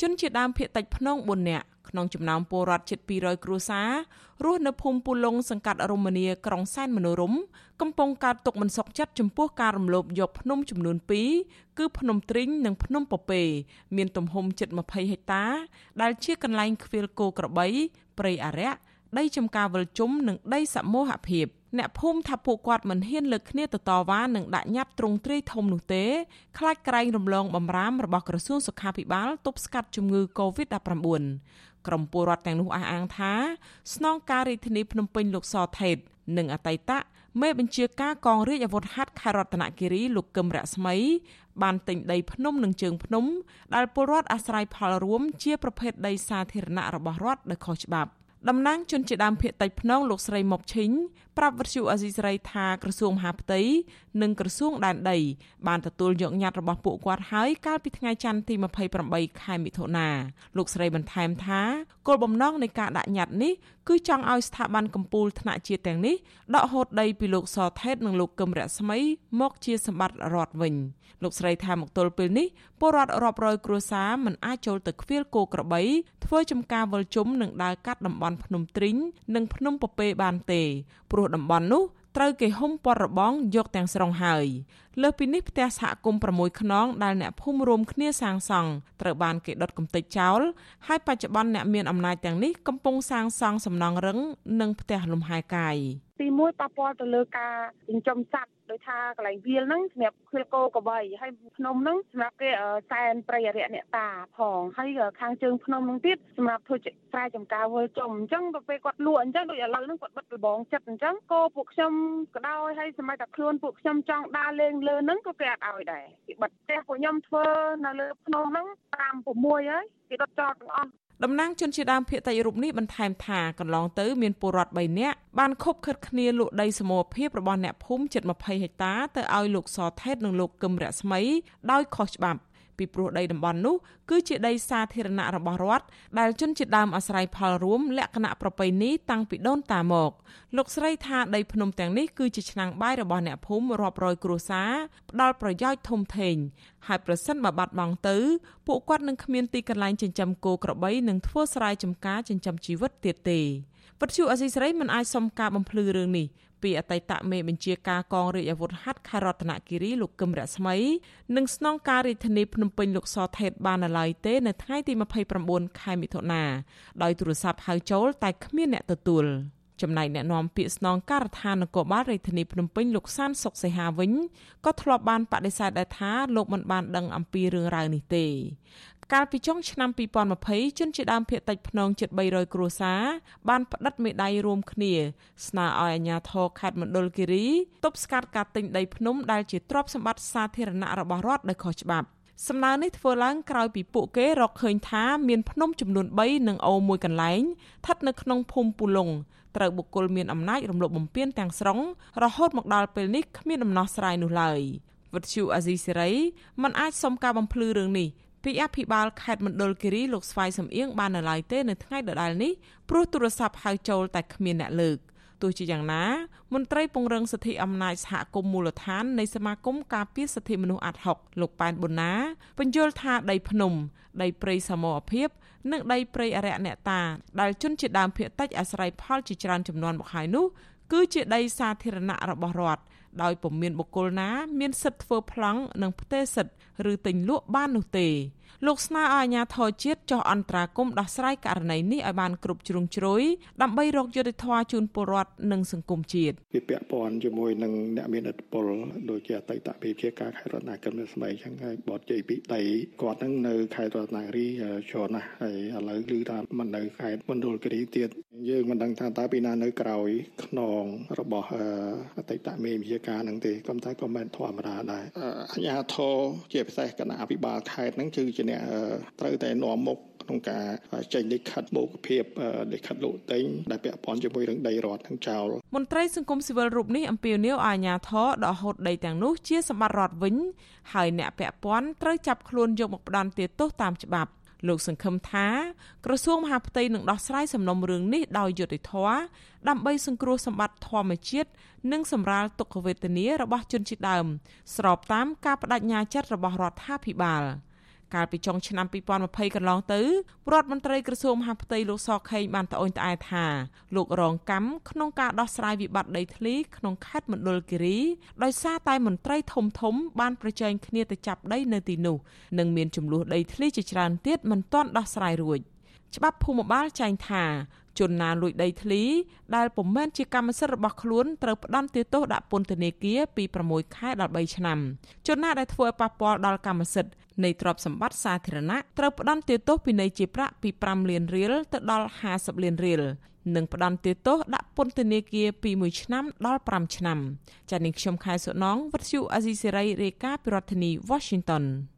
ជនជាដើមភៀតតិចភ្នង4នាក់ក្នុងចំណោមពលរដ្ឋជិត200គ្រួសាររស់នៅភូមិពូឡុងសង្កាត់រមនីក្រុងសែនមនោរម្យកំពុងកើតទុកមិនសុខចិត្តចំពោះការរំលោភយកភ្នំចំនួន2គឺភ្នំទ្រីងនិងភ្នំពពែមានទំហំជិត20ហិកតា ដែលជាកន្លែងខ្វៀលគោក្របីព្រៃអារក្សដីចំការវិលជុំនិងដីសមូហភាព អ្នកភូមិថាពួកគាត់មិនហ៊ានលើកគ្នាទៅតវ៉ានិងដាក់ញត្តិទ្រង់ទ្រាយធំនោះទេខ្លាចក្រែងរំលងបំរាមរបស់ក្រសួងសុខាភិបាលទប់ស្កាត់ជំងឺ Covid-19 ក្រុមពលរដ្ឋទាំងនោះអះអាងថាស្នងការរាជធានីភ្នំពេញលោកសថេត និងអតីតមេបញ្ជាការកងរាជអាវុធហត្ថខេត្តរតនគិរីលោកកឹមរស្មី បានទិញដីភ្នំនិងជើងភ្នំដែលពលរដ្ឋអាស្រ័យផលរួមជាប្រភេទដីសាធារណៈរបស់រដ្ឋដោយខុសច្បាប់ តំណាងជនជាដើមភាគតិចភ្នងលោកស្រីមុកឈិញប្រាប់វិទ្យុអាស៊ីសេរីថាក្រសួងមហាផ្ទៃនិងក្រសួងដែនដីបានទទួលយកញត្តិរបស់ពួកគាត់ហើយកាលពីថ្ងៃច័ន្ទទី28ខែមិថុនាលោកស្រីបន្ថែមថាគោលបំណងនៃការដាក់ញត្តិនេះ គឺចង់ឲ្យស្ថាប័នកម្ពុជាថ្នាក់ជាតិទាំងនេះដកហូតដីពីលោកសថេតនិងលោកកឹមរស្មីមកជាសម្បត្តិរដ្ឋវិញលោកស្រីថាមកទល់ពេលនេះពលរដ្ឋរាប់រយគ្រួសារមិនអាចចូលទៅខ្វៀលគោក្របីធ្វើចំការវិលជុំនិងដើរកាត់តំបន់ភ្នំទ្រីងនិងភ្នំពពែបានទេព្រោះតំបន់នោះ ត្រូវគេហុំព័ទ្ធរបងយកទាំងស្រុងហើយលើសពីនេះផ្ទះសហគមន៍6ខ្នងដែលអ្នកភូមិរួមគ្នាសាងសង់ត្រូវបានគេដុតកំទេចចោលហើយបច្ចុប្បន្នអ្នកមានអំណាចទាំងនេះកំពុងសាងសង់សំណង់រឹងនិងផ្ទះលំហែកាយទីមួយប៉ះពាល់ទៅលើការចិញ្ចឹមសត្វ ដោយថាកន្លែងវាលហ្នឹងសម្រាប់ឃ្លគោក្របីហើយភ្នំហ្នឹងសម្រាប់គេសែនប្រៃអរិយអ្នកតាផងហើយខាងជើងភ្នំហ្នឹងទៀតសម្រាប់ធ្វើស្រែចម្ការវល់ចំអញ្ចឹងទៅពេលគាត់លក់អញ្ចឹងដូចឥឡូវហ្នឹងគាត់បិទលបងចិត្តអញ្ចឹងគោពួកខ្ញុំក៏ដោយហើយសម័យតែខ្លួនពួកខ្ញុំចង់ដើរលេងលើហ្នឹងក៏គេអត់ឲ្យដែរគេបិទផ្ទះពួកខ្ញុំធ្វើនៅលើភ្នំហ្នឹង5 6ហើយគេដុតចោលទាំងអស់ តំណាងជនជាដើមភាគតិចរូបនេះបន្ថែមថាកន្លងទៅមានពលរដ្ឋ3នាក់បានខົບខិតគ្នាលក់ដីសមរភាពរបស់អ្នកភូមិជិត20ហិកតាទៅឲ្យលោកសថេតនិងលោកកឹមរស្មីដោយខុសច្បាប់ ពីព្រោះដីតំបន់នោះគឺជាដីសាធារណៈរបស់រដ្ឋដែលជនជាតិដើមអាស្រ័យផលរួមលក្ខណៈប្រពៃណីតាំងពីដូនតាមកលោកស្រីថាដីភ្នំទាំងនេះគឺជាឆ្នាំងបាយរបស់អ្នកភូមិរាប់រយគ្រួសារផ្ដល់ប្រយោជន៍ធំធេងហើយប្រសិនបើបាត់បង់ទៅពួកគាត់នឹងគ្មានទីកន្លែងចិញ្ចឹមគោក្របីនិងធ្វើស្រែចម្ការចិញ្ចឹមជីវិតទៀតទេវត្តជូអសីស្រីមិនអាចសុំការបំភ្លឺរឿងនេះ ពីអតីតមេបញ្ជាការកងរាជអាវុធហត្ថខេត្តរតនគិរីលោកកឹមរស្មីនិងស្នងការរាជធានីភ្នំពេញលោកសថេតបានឡើយទេនៅថ្ងៃទី29ខែមិថុនាដោយទូរស័ព្ទហៅចូលតែគ្មានអ្នកទទួលចំណែកអ្នកនាំពាក្យស្នងការដ្ឋាននគរបាលរាជធានីភ្នំពេញលោកសានសុកសីហាវិញក៏ធ្លាប់បានបដិសេធដែរថាលោកមិនបានដឹងអំពីរឿងរ៉ាវនេះទេ កាលពីចុងឆ្នាំ2020ជនជាដើមភាគតិចភ្នងជិត300គ្រួសារបានផ្តិតមេដាយរួមគ្នា ស្នើឲ្យអាជ្ញាធរខេត្តមណ្ឌលគិរីទប់ស្កាត់ការទិញដីភ្នំដែលជាទ្រព្យសម្បត្តិសាធារណៈរបស់រដ្ឋដោយខុសច្បាប់សំណើនេះធ្វើឡើងក្រោយពីពួកគេរកឃើញថាមានភ្នំចំនួន3និងអូរមួយកន្លែងស្ថិតនៅក្នុងភូមិពូឡុងត្រូវបុគ្គលមានអំណាចរំលោភបំពានទាំងស្រុងរហូតមកដល់ពេលនេះគ្មានដំណោះស្រាយនោះឡើយវិទ្យុអាស៊ីសេរីមិនអាចសុំការបំភ្លឺរឿងនេះ ពីអភិបាលខេត្តមណ្ឌលគិរីលោកស្វាយសំអៀងបាននៅឡើយទេនៅថ្ងៃដដែលនេះព្រោះទូរស័ព្ទហៅចូលតែគ្មានអ្នកលើកទោះជាយ៉ាងណាមន្ត្រីពង្រឹងសិទ្ធិអំណាចសហគមន៍មូលដ្ឋាននៃសមាគមការពារសិទ្ធិមនុស្សអាត់ហុកលោកប៉ែនប៊ុនណាបញ្យល់ថាដីភ្នំ ដីព្រៃសមរភាពនិងដីព្រៃអរិយអ្នកតាដែលជនជាដើមភាគតិចអាស្រ័យផលជាច្រើនចំនួនមកហើយនោះគឺជាដីសាធារណៈរបស់រដ្ឋ ដោយពុំមានបុគ្គលណា មានសិទ្ធិធ្វើប្លង់និងផ្ទេរសិទ្ធិឬទិញលក់បាននោះទេលោកស្នើឲ្យអាជ្ញាធរជាតិចុះអន្តរាគមន៍ដោះស្រាយករណីនេះឲ្យបានគ្រប់ជ្រុងជ្រោយដើម្បីរកយុត្តិធម៌ជូនពលរដ្ឋនិងសង្គមជាតិវាពាក់ព័ន្ធជាមួយនឹងអ្នកមានឥទ្ធិពលដូចជាអតីតវិជាការខេត្តរតនគិរីស្មីចឹងហើយបតជ័យពីដីគាត់ហ្នឹងនៅខេត្តរតនគិរីច្រើនណាស់ហើយឥឡូវឮថាមិននៅខេត្តមណ្ឌលគិរីទៀតយើងមិនដឹងថាតើពីណានៅក្រោយខ្នងរបស់អតីតមេវិជាការហ្នឹងទេក៏តែក៏មិនធម្មតាដែរអាជ្ញាធរជាពិសេសគណៈអភិបាលខេត្តហ្នឹងគឺជាអ្នកត្រូវតែនាំមុខក្នុងការចេញលិខិតបូកភាពលិខិតលោកតេងដែលពាក់ព័ន្ធជាមួយនឹងដីរដ្ឋទាំងចោលមន្ត្រីសង្គមស៊ីវិលរូបនេះអំពាវនាវឲ្យអាជ្ញាធរដកហូតដីទាំងនោះជាសម្បត្តិរដ្ឋវិញហើយអ្នកពាក់ព័ន្ធត្រូវចាប់ខ្លួនយកមកផ្ដន្ទាទោសតាមច្បាប់លោកសង្ឃឹមថាក្រសួងមហាផ្ទៃនឹងដោះស្រាយសំណុំរឿងនេះដោយយុត្តិធម៌ដើម្បីសង្គ្រោះសម្បត្តិធម្មជាតិនិងសម្រាលទុក្ខវេទនារបស់ជនជាតិដើម ស្របតាមការបដិញ្ញាចិត្តរបស់រដ្ឋាភិបាល។ កាលពីចុងឆ្នាំ2020កន្លងទៅរដ្ឋមន្ត្រីក្រសួងមហាផ្ទៃលោកសខេងបានត្អូញត្អែថាលោករងកម្មក្នុងការដោះស្រាយវិបត្តិដីធ្លីក្នុងខេត្តមណ្ឌលគិរីដោយសារតែមន្ត្រីធំធំបានប្រជែងគ្នាទៅចាប់ដីនៅទីនោះនិងមានចំនួនដីធ្លីជាច្រើនទៀតមិនទាន់ដោះស្រាយរួច ច្បាប់ភូមិបាលចែងថាជនណាលួចដីធ្លីដែលពុំមែនជាកម្មសិទ្ធិរបស់ខ្លួនត្រូវផ្ដន្ទាទោសដាក់ពន្ធនាគារពី6ខែដល់3ឆ្នាំជនណាដែលធ្វើឲ្យប៉ះពាល់ដល់កម្មសិទ្ធិនៃទ្រព្យសម្បត្តិសាធារណៈត្រូវផ្ដន្ទាទោសពីនៃជាប្រាក់ពី5លានរៀលទៅដល់50លានរៀលនិងផ្ដន្ទាទោសដាក់ពន្ធនាគារពី1ឆ្នាំដល់5ឆ្នាំចា៎នាងខ្ញុំខែសុណងវិទ្យុអាស៊ីសេរីរាយការណ៍ពីរដ្ឋធានី Washington